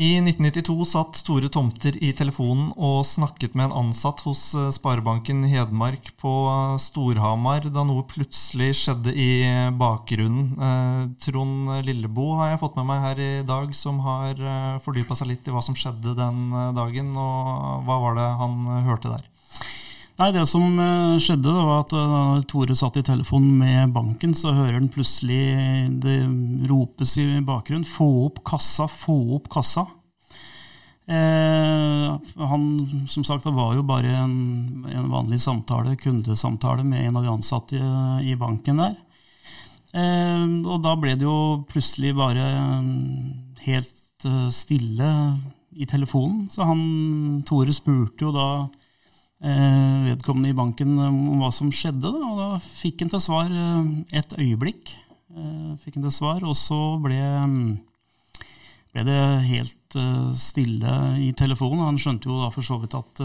I 1992 satt Tore Tomter i telefonen og snakket med en ansatt hos eh, Sparebanken Hedmark på eh, Storhamar da noe plutselig skjedde i bakgrunnen. Eh, Trond Lillebo har jeg fått med meg her i dag, som har fordypa seg litt i hva som skjedde den dagen. Og hva var det han hørte der? Nei, Det som eh, skjedde, da, var at da eh, Tore satt i telefonen med banken, så hører han plutselig det ropes i bakgrunnen 'få opp kassa, få opp kassa'. Eh, han som sagt, det var jo bare en, en, vanlig samtale, kundesamtale med en av de ansatte i, i banken der. Eh, og da ble det jo plutselig bare helt eh, stille i telefonen. Så han, Tore spurte jo da vedkommende i banken eh, om hva som skjedde. Da, og da fikk han til svar eh, et øyeblikk. Fikk han til svar, Og så ble, ble, det helt stille i telefonen. Han skjønte jo da for så vidt at,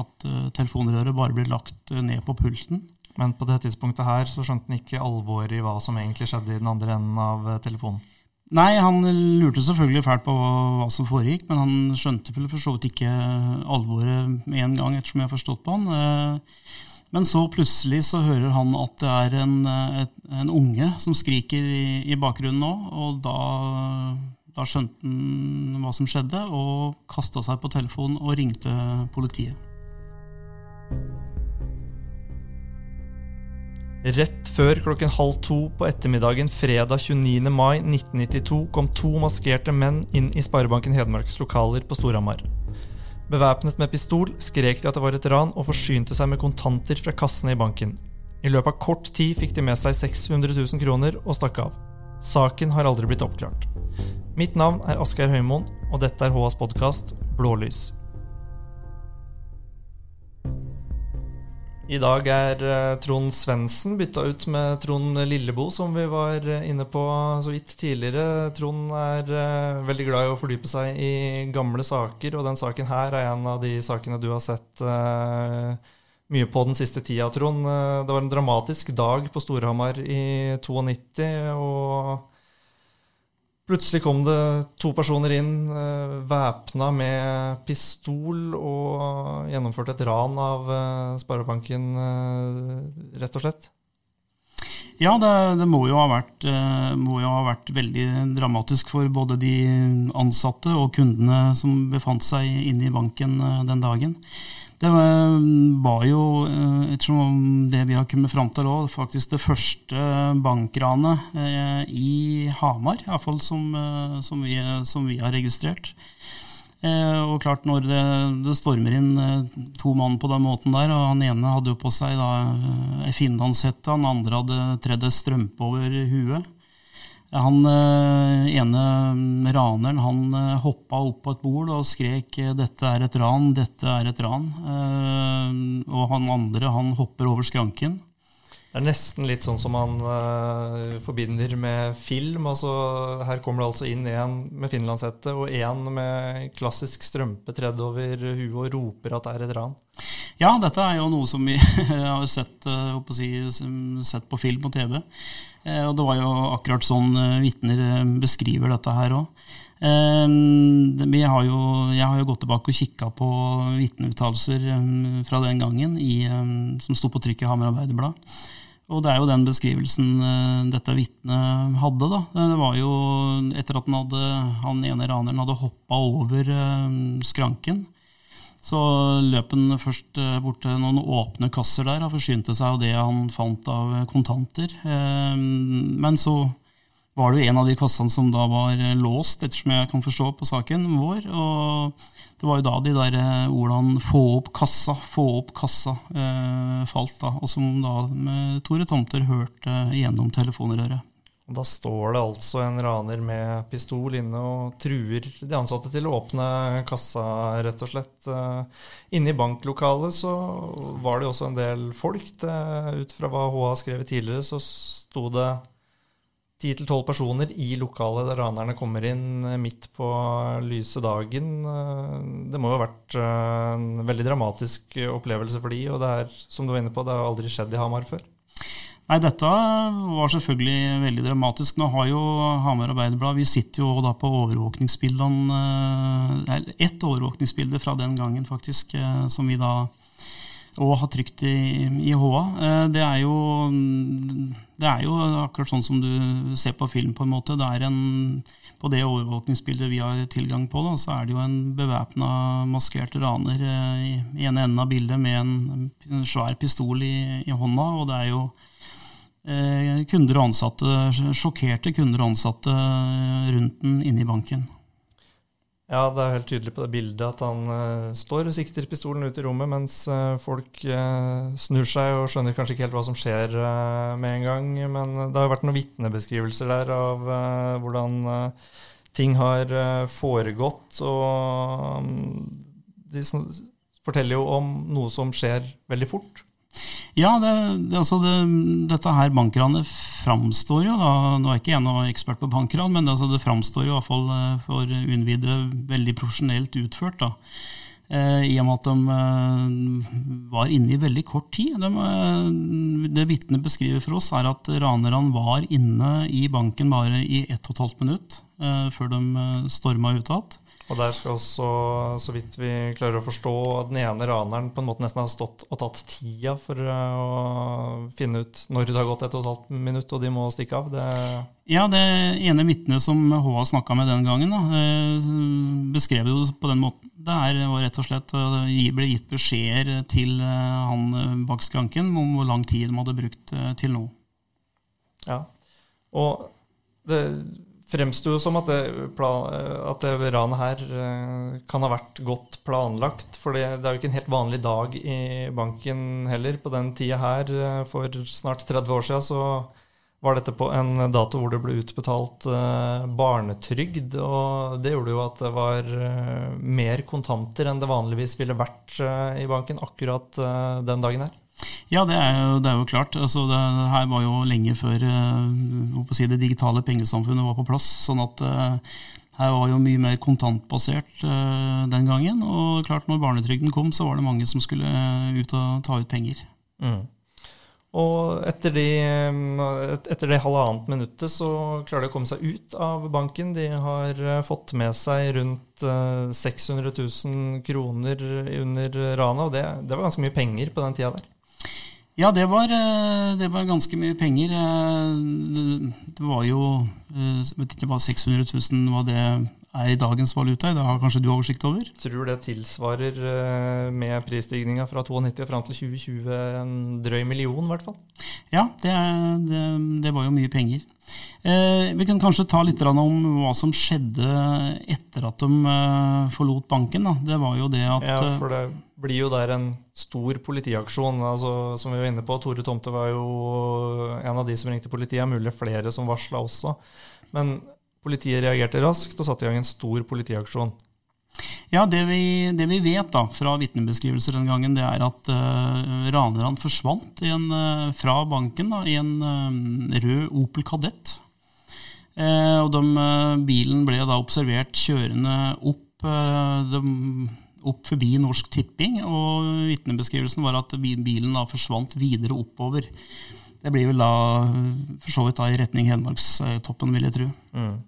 at telefonrøret bare ble lagt ned på pulten. Men på det tidspunktet her så skjønte han ikke alvoret i hva som egentlig skjedde i den andre enden av telefonen? Nei, han lurte selvfølgelig fælt på hva, som foregikk, men han skjønte vel for så vidt ikke alvoret med en gang, ettersom jeg har forstått på han. Eh, men så plutselig så hører han at det er en, en unge som skriker i, i bakgrunnen nå, og da, da skjønte han hva som skjedde, og kasta seg på telefonen og ringte politiet. Rett før klokken halv to på ettermiddagen fredag 29. mai 1992 kom to maskerte menn inn i Sparebanken Hedmarks lokaler på Storhamar. Bevæpnet med pistol skrek de at det var et ran, og forsynte seg med kontanter fra kassene i banken. I løpet av kort tid fikk de med seg 600 000 kroner og stakk av. Saken har aldri blitt oppklart. Mitt navn er Asgeir Høymoen, og dette er HAs podkast Blålys. I dag er uh, Trond Svendsen bytta ut med Trond Lillebo, som vi var uh, inne på så vidt tidligere. Trond er uh, veldig glad i å fordype seg i gamle saker, og den saken her er en av de sakene du har sett mye på den siste tida, Trond. det var en dramatisk dag på Storhamar i 92, og Plutselig kom det to personer inn uh, væpna med pistol og gjennomførte et ran av uh, Sparebanken, uh, rett og slett. Ja, det, det må, jo vært, må, jo ha vært, veldig dramatisk for både de ansatte og kundene som befant seg inne i banken den dagen. Det var jo, eh, ettersom det vi har kommet fram til òg, faktisk det første bankranet eh, i Hamar, iallfall som, eh, som, som vi har registrert. Og klart, når det, det, stormer inn to mann på den måten der, og han ene hadde jo på seg da ei finlandshette, han andre hadde tredd ei strømpe over huet. Han eh, ene raneren han eh, hoppa opp på et bord og skrek eh, 'dette er et ran, dette er et ran'. Og han andre han hopper over skranken. Det er nesten litt sånn som man uh, forbinder med film. altså Her kommer det altså inn en med finlandshette og en med klassisk strømpe tredd over huet og roper at det er et ran. Ja, dette er jo noe som vi har sett, uh, si, sett på film og TV. Uh, og det var jo akkurat sånn vitner beskriver dette her òg. jeg har jo gått tilbake og kikka på vitneuttalelser fra den gangen i, som sto på trykk i Hamar Arbeiderblad. Og det er jo den beskrivelsen uh, dette vitnet hadde. da. Det var jo etter at han, hadde, han ene raneren hadde hoppa over uh, skranken. Så løp han først uh, bort til noen åpne kasser der og forsynte seg av det han fant av kontanter. Men så var det jo en av de kassene som da var låst, ettersom jeg kan forstå på saken vår. og det var jo da de der eh, ordene 'få opp kassa', 'få opp kassa' eh, falt. da, Og som da med Tore Tomter hørte gjennom telefonrøret. Og Da står det altså en raner med pistol inne og truer de ansatte til å åpne kassa, rett og slett. Eh, inne i banklokalet så var det også en del folk. Det, ut fra hva HA har skrevet tidligere, så sto det 10-12 personer i lokalet der ranerne kommer inn eh, midt på lyse dagen. Eh, det må jo ha vært eh, en veldig dramatisk opplevelse for de, og det er, som du var inne på, det har aldri skjedd i Hamar før. Nei, dette var selvfølgelig veldig dramatisk. Nå har jo Hamar Arbeiderblad Vi sitter jo da på overvåkningsbildene eller Ett overvåkningsbilde fra den gangen, faktisk, som vi da og ha trykt i, i HA. Eh, det er, jo, det er jo akkurat sånn som du ser på film, på en måte. Det er en, på det overvåkningsbildet vi har tilgang på, da, så er det jo en bevæpna, maskert raner i, i en enden av bildet med en, en svær pistol i, i hånda. og det er jo Eh, kunder og ansatte, sjokkerte kunder og ansatte rundt den inne i banken. Ja, det er helt tydelig på det bildet at han uh, står og sikter pistolen ut i rommet, mens uh, folk uh, snur seg og skjønner kanskje ikke helt hva som skjer med en gang. Men det har jo vært noen vitnebeskrivelser der av hvordan ting har foregått. Og um, de forteller jo om noe som skjer veldig fort. Ja, det, det, altså det, dette her bankranet framstår jo da, Nå er ikke jeg noen ekspert på bankran, men altså det framstår jo i hvert fall eh, for uinnvidde veldig profesjonelt utført. da. Eh, I og med at de eh, var inne i veldig kort tid. De, det vitnet beskriver for oss, er at ranerne var inne i banken bare i 1 12 minutt før de storma ut igjen. Og der skal også, så vidt vi klarer å forstå, den ene raneren på en måte nesten har stått og tatt tida for uh, å finne ut når det har gått et og et halvt minutt og de må stikke av. Det ja, det ene vitnet som HA snakka med den gangen, da, eh, beskrev det jo på den måten. Det er rett og slett det ble gitt beskjeder til eh, han bak skranken om hvor lang tid de hadde brukt til nå. Ja, og det fremsto jo som at det, at det ranet her eh, kan ha vært godt planlagt. For det, er jo ikke en helt vanlig dag i banken heller. På den tida her, eh, for snart 30 år siden, så var dette på en dato hvor det ble utbetalt eh, barnetrygd. Og det gjorde jo at det var mer kontanter enn det vanligvis ville vært i banken akkurat den dagen her. Ja, det er jo, det er jo klart. Altså, det, her var jo lenge før uh, si det digitale pengesamfunnet var på plass. sånn at uh, her var jo mye mer kontantbasert uh, den gangen. Og klart når barnetrygden kom, så var det mange som skulle ut og ta ut penger. Mm. Og etter de, etter det halvannet minuttet så klarer de å komme seg ut av banken. De har fått med seg rundt 600 000 kroner under ranet, og det, det var ganske mye penger på den tida der. Ja, det var, eh, det var, ganske mye penger. Eh, det var jo eh, jeg vet ikke hva 600 000 hva det er i dagens valuta. Det har kanskje du oversikt over? Tror tror det tilsvarer med prisstigninga fra 92 og fram til 2020 en drøy million, i hvert fall. Ja, det, det, det var jo mye penger. Eh, vi kan kanskje ta litt om hva som skjedde etter at de forlot banken. Da. Det var jo det at Ja, for det blir jo der en stor politiaksjon. Altså, som vi var inne på, Tore Tomte var jo en av de som ringte politiet. Mulig flere som varsla også. Men politiet reagerte raskt og satte i gang en stor politiaksjon. Ja, Det vi, det vi vet da, fra vitnebeskrivelser den gangen, det er at uh, ranerne forsvant en, uh, fra banken da, i en uh, rød Opel Kadett. Uh, og de, Bilen ble da observert kjørende opp. de opp forbi Norsk Tipping, og vitnebeskrivelsen var at bilen da forsvant videre oppover. Det blir vel da for så vidt da i retning Hedmarkstoppen, vil jeg tro. Mm.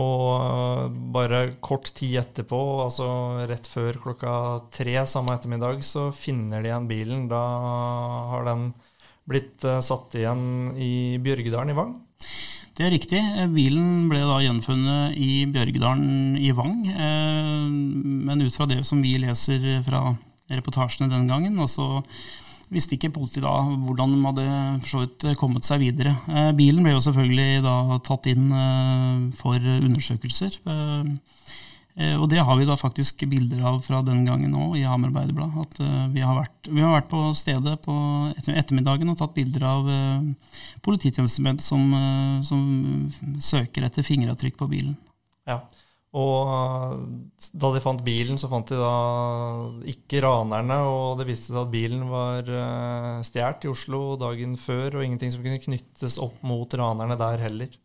Og bare kort tid etterpå, altså rett før klokka tre samme ettermiddag, så finner de igjen bilen. Da har den blitt satt igjen i Bjørgedalen i Vang. Det er riktig. Bilen ble da gjenfunnet i Bjørgedalen i Vang. Eh, men ut fra det som vi leser fra reportasjene den gangen, altså visste ikke politiet da hvordan de hadde kommet seg videre. Eh, bilen ble jo selvfølgelig da tatt inn eh, for undersøkelser. Eh, og det har vi da faktisk bilder av fra den gangen òg i Hamar Arbeiderblad. At uh, vi, har vært, vi, har vært, på stedet på ettermiddagen og tatt bilder av uh, polititjenestemenn som, som, søker etter fingeravtrykk på bilen. Ja, og da de fant bilen, så fant de da ikke ranerne, og det viste seg at bilen var stjålet i Oslo dagen før, og ingenting som kunne knyttes opp mot ranerne der heller.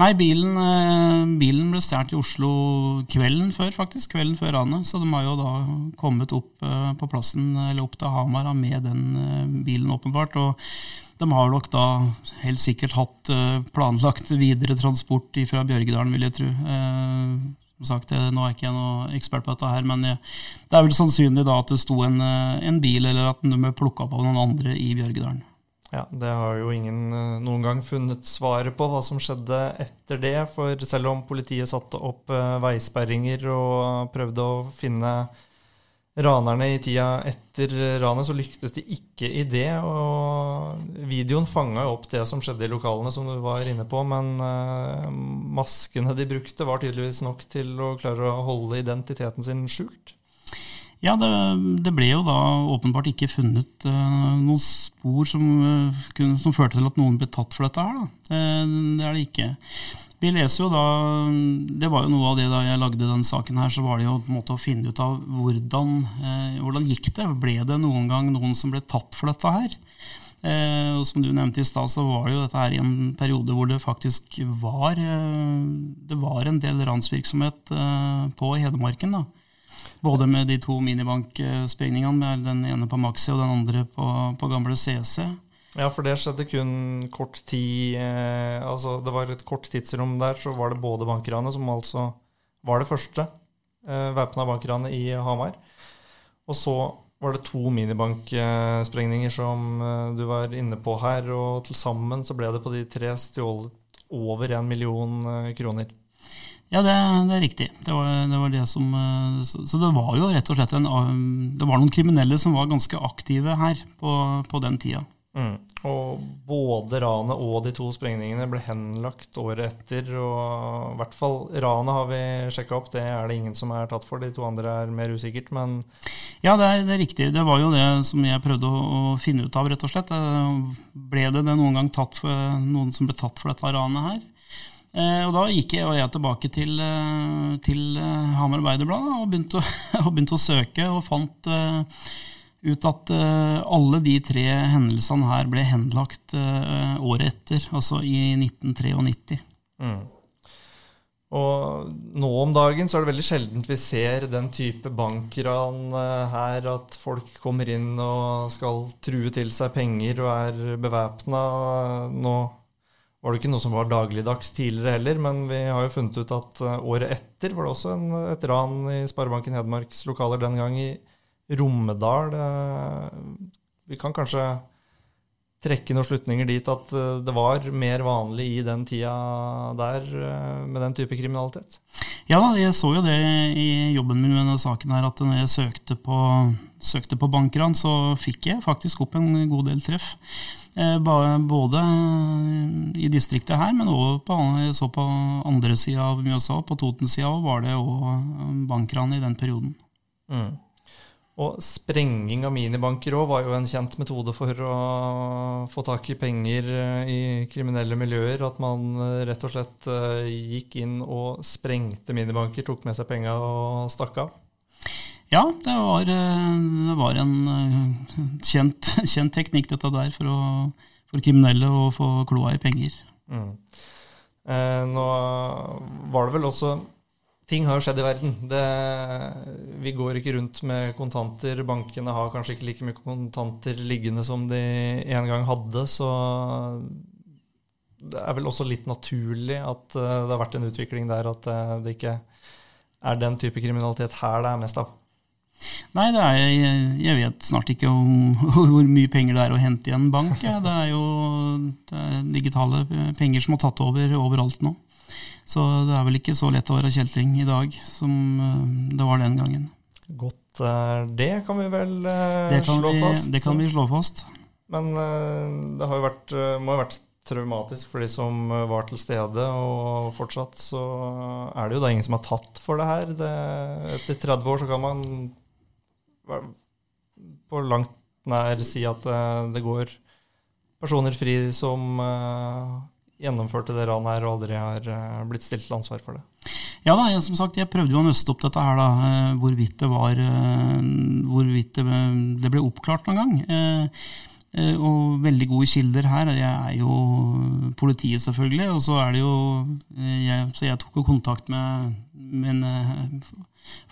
Nei, bilen, eh, bilen ble stjålet i Oslo kvelden før, faktisk. Kvelden før ranet. Så de har jo da kommet opp eh, på plassen, eller opp til Hamar med den eh, bilen, åpenbart. Og de har nok da helt sikkert hatt planlagt videre transport fra Bjørgedalen, vil jeg tro. Som sagt, Nå er ikke jeg noe ekspert på dette, her, men det er vel sannsynlig da at det sto en, en bil, eller at den ble plukka opp av noen andre i Bjørgedalen. Ja, Det har jo ingen eh, noen gang funnet svaret på hva som skjedde etter det. For selv om politiet satte opp eh, veisperringer og prøvde å finne ranerne i tida etter ranet, så lyktes de ikke i det. Og videoen fanga opp det som skjedde i lokalene, som du var inne på. Men eh, maskene de brukte, var tydeligvis nok til å klare å holde identiteten sin skjult. Ja, det, det, ble jo da åpenbart ikke funnet uh, noen spor som, uh, kunne, som, førte til at noen ble tatt for dette her. Uh, det er det ikke. Vi leser jo da, Det var jo noe av det da jeg lagde den saken her, så var det jo på en måte å finne ut av hvordan, hvordan gikk det. Ble det noen gang noen som ble tatt for dette her? og som du nevnte i stad, så var det jo dette her i en periode hvor det faktisk var, det var en del ransvirksomhet på Hedmarken. da. Både med de to minibanksprengningene, den ene på Maxi og den andre på, på gamle CC. Ja, for det skjedde kun kort tid eh, Altså det var et kort tidsrom der, så var det både bankranet, som altså var det første eh, væpna bankranet i Hamar. Og så var det to minibanksprengninger som eh, du var inne på her, og til sammen så ble det på de tre stjålet over en million eh, kroner. Ja, det, det, er riktig. Det var, det var det som eh, så, så, det var jo rett og slett en, Det var noen kriminelle som var ganske aktive her på, på den tida. Mm. Og både ranet og de to sprengningene ble henlagt året etter. Og i hvert fall ranet har vi sjekka opp, det er det ingen som er tatt for. De to andre er mer usikkert, men Ja, det er, det er riktig. Det var jo det som jeg prøvde å, å, finne ut av, rett og slett. Ble det, det noen gang tatt for, noen som ble tatt for dette ranet her? Eh, og da gikk jeg, og jeg tilbake til, eh, til eh, Hamar Arbeiderblad og begynte, og begynte, å søke, og fant ut at alle de tre hendelsene her ble henlagt året etter, altså i 1993. Mm. Og nå om dagen så er det veldig sjeldent vi ser den type bankran her, at folk kommer inn og skal true til seg penger og er bevæpna. Nå var det ikke noe som var dagligdags tidligere heller, men vi har jo funnet ut at eh, året etter var det også en, et ran i Sparebanken Hedmarks lokaler, den gang i Romedal. Vi kan kanskje trekke noen slutninger dit at eh, det var mer vanlig i den tida der eh, med den type kriminalitet? Ja, jeg så jo det i jobben min med denne saken her, at når jeg søkte på, søkte på bankran, så fikk jeg faktisk opp en god del treff. Eh, både i distriktet her, men òg på, så på andre sida av Mjøsa, på Toten-sida, var det òg bankran i den perioden. Mm. Og sprenging av minibanker òg var jo en kjent metode for å få tak i penger eh, i kriminelle miljøer. At man rett og slett gikk inn og sprengte minibanker, tok med seg penga og stakk av. Ja, det var, eh, det var en eh, kjent, kjent, teknikk, dette der, for, å, for kriminelle å få kloa i penger. Mm. Eh, nå var det vel også Ting har jo skjedd i verden. Det, vi går ikke rundt med kontanter. Bankene har kanskje ikke like mye kontanter liggende som de en gang hadde. Så det er vel også litt naturlig at eh, det har vært en utvikling der at det ikke er den type kriminalitet her det er mest av. Nei, er, jeg vet snart ikke om hvor mye penger det er å hente i en bank. Det er jo det er digitale penger som har tatt over overalt nå. Så det er vel ikke så lett å være kjeltring i dag som eh, det var den gangen. Godt er det kan vi vel uh, kan slå vi, fast. Det kan vi slå fast. Men det har jo vært, må ha vært traumatisk for de som var til stede, og fortsatt så er det jo da ingen som har tatt for det her. Det, etter 30 år så kan man på langt nær si at eh, det går personer fri som gjennomførte det ranet her og aldri har uh, blitt stilt til ansvar for det. Ja da, jeg, som sagt, jeg prøvde jo å nøste opp dette her, da, hvorvidt det var hvorvidt det, det ble oppklart noen gang. Eh, og veldig gode kilder her jeg er jo politiet, selvfølgelig. Og så er det jo eh, jeg, Så jeg tok jo kontakt med min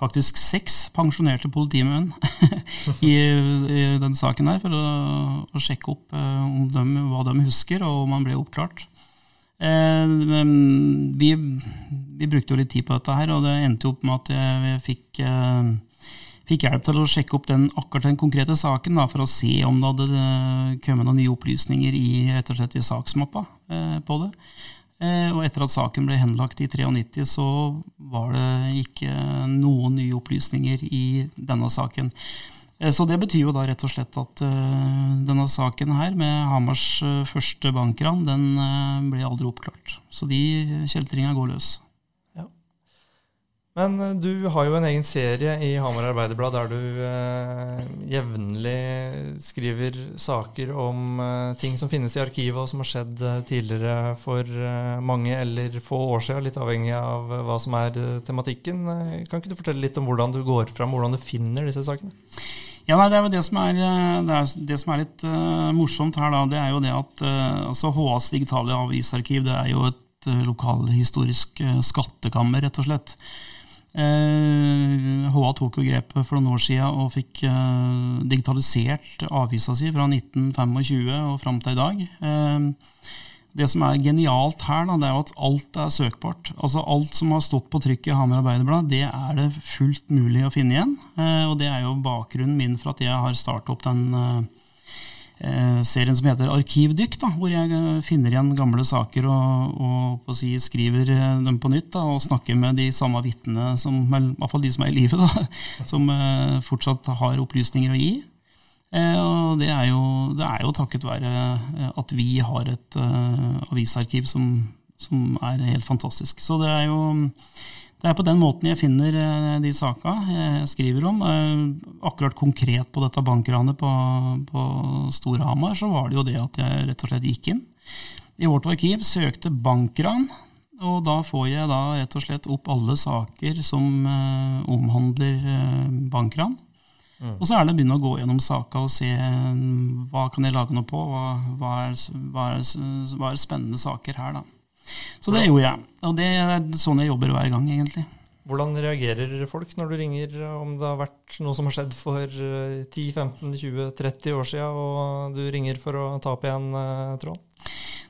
faktisk seks pensjonerte politimenn i, i den saken her, for å, å sjekke opp om de, hva de husker, og om han ble oppklart. Eh, vi, vi, brukte jo litt tid på dette her, og det endte opp med at jeg fikk eh, fikk hjelp til å sjekke opp den, akkurat den konkrete saken da, for å se om det hadde eh, kommet noen nye opplysninger i, rett og i saksmappa på det. Og etter at saken ble henlagt i 93, så var det ikke noen nye opplysninger i denne saken. Eh, så det betyr jo da rett og slett at uh, denne saken her med Hamars uh, første bankran, den ble aldri oppklart. Så de kjeltringa går løs. Men eh, du har jo en egen serie i Hamar Arbeiderblad der du eh, jevnlig skriver saker om eh, ting som finnes i arkivet, og som har skjedd eh, tidligere for eh, mange eller få år siden, litt avhengig av eh, hva som er tematikken. kan ikke du fortelle litt om hvordan du går fram, hvordan du finner disse sakene? Ja, nei, Det er jo det som er, det, er, det som er litt morsomt her, da, det er jo det at altså HAs digitale avisarkiv det er jo et lokalhistorisk skattekammer, rett og slett. HA eh, tok jo grepet for noen år siden og fikk eh, digitalisert avisa si fra 1925 og fram til i dag. Eh, det som er genialt her, da, det er jo at alt er søkbart. Altså Alt som har stått på trykk i Hamar Arbeiderblad, det er det fullt mulig å finne igjen. Og det er jo bakgrunnen min for at jeg har startet opp den eh, serien som heter Arkivdykk, da, hvor jeg eh, finner igjen gamle saker og, og si, skriver eh, dem på nytt. Da, og snakker med de samme vitnene, i hvert fall de som er i live, som eh, fortsatt har opplysninger å gi. Eh, og det er, jo, det er, jo, takket være eh, at vi har et avisarkiv som, som er helt fantastisk. Så det er jo det er på den måten jeg finner eh, de saka jeg skriver om. Eh, akkurat konkret på dette bankranet på, på Storhamar, så var det jo det at jeg rett og slett gikk inn i vårt arkiv, søkte bankran, og da får jeg da rett og slett opp alle saker som omhandler bankran. Mm. Og så er det å begynne å gå gjennom saka og se hva kan jeg lage noe på, hva, hva, er, hva, er, hva er spennende saker her, da. Så det gjorde jeg. Og det er sånn jeg jobber hver gang, egentlig. Hvordan reagerer folk når du ringer om det har vært noe som har skjedd for 10-15-20-30 år siden, og du ringer for å ta opp igjen eh, tråden?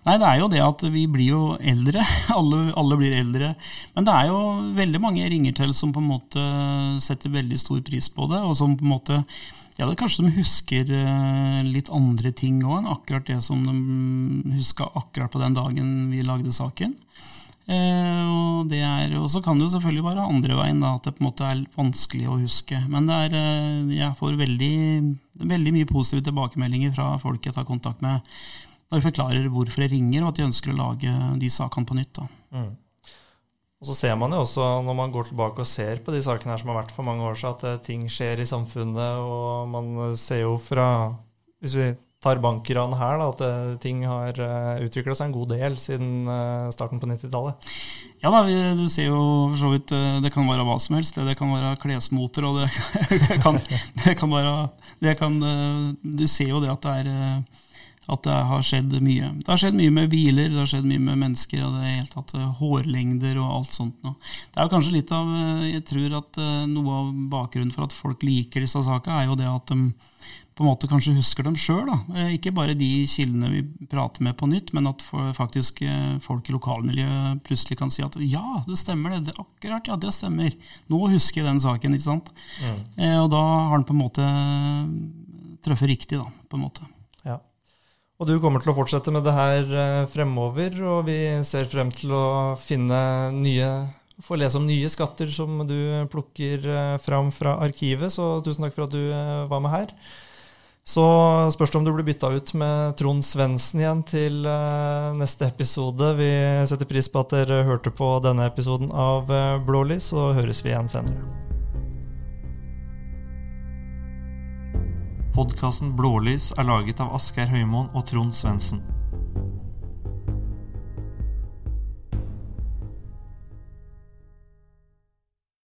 Nei, det er jo det at vi blir jo eldre. Alle, alle, blir eldre. Men det er jo veldig mange jeg ringer til som på en måte setter veldig stor pris på det, og som på en måte ja, det er kanskje de husker eh, litt andre ting òg enn akkurat det som de huska akkurat på den dagen vi lagde saken. Eh, og, er, og, så kan det jo selvfølgelig være andre veien, da, at det på en måte er vanskelig å huske. Men er, eh, jeg får veldig, veldig, mye positive tilbakemeldinger fra folk jeg tar kontakt med, når de forklarer hvorfor jeg ringer, og at de ønsker å lage de sakene på nytt. Mm. Og så ser man jo også, når man går tilbake og ser på de sakene her som har vært for mange år siden, at eh, ting skjer i samfunnet, og man ser jo fra Hvis vi tar bankran her, da, at eh, ting har eh, utvikla seg en god del siden starten på 90-tallet. Ja da, du ser jo for så vidt Det kan være hva som helst. Det kan være klesmoter, og det kan, det kan være det kan, Du ser jo det at det er at det har skjedd mye. Det har skjedd mye med biler, det har skjedd mye med mennesker, og det er helt tatt eh, hårlengder og alt sånt noe. Det er kanskje litt av eh, Jeg tror at eh, noe av bakgrunnen for at folk liker disse sakene, er jo det at de på en måte kanskje husker dem sjøl. Ikke bare de kildene vi prater med på nytt, men at faktisk folk i lokalmiljøet plutselig kan si at ja, det stemmer det. det akkurat, ja, det stemmer. Nå husker jeg den saken. ikke sant? Mm. og da har den på en måte truffet riktig, da, på en måte. Og du kommer til å fortsette med det her eh, fremover, og vi ser frem til å finne nye få lese om nye skatter som du plukker eh, fram fra arkivet. Så tusen takk for at du eh, var med her. Så spørs det om du blir bytta ut med Trond Svendsen igjen til neste episode. Vi setter pris på at dere hørte på denne episoden av Blålys, og høres vi igjen senere. Podkasten Blålys er laget av Asgeir Høymoen og Trond Svendsen.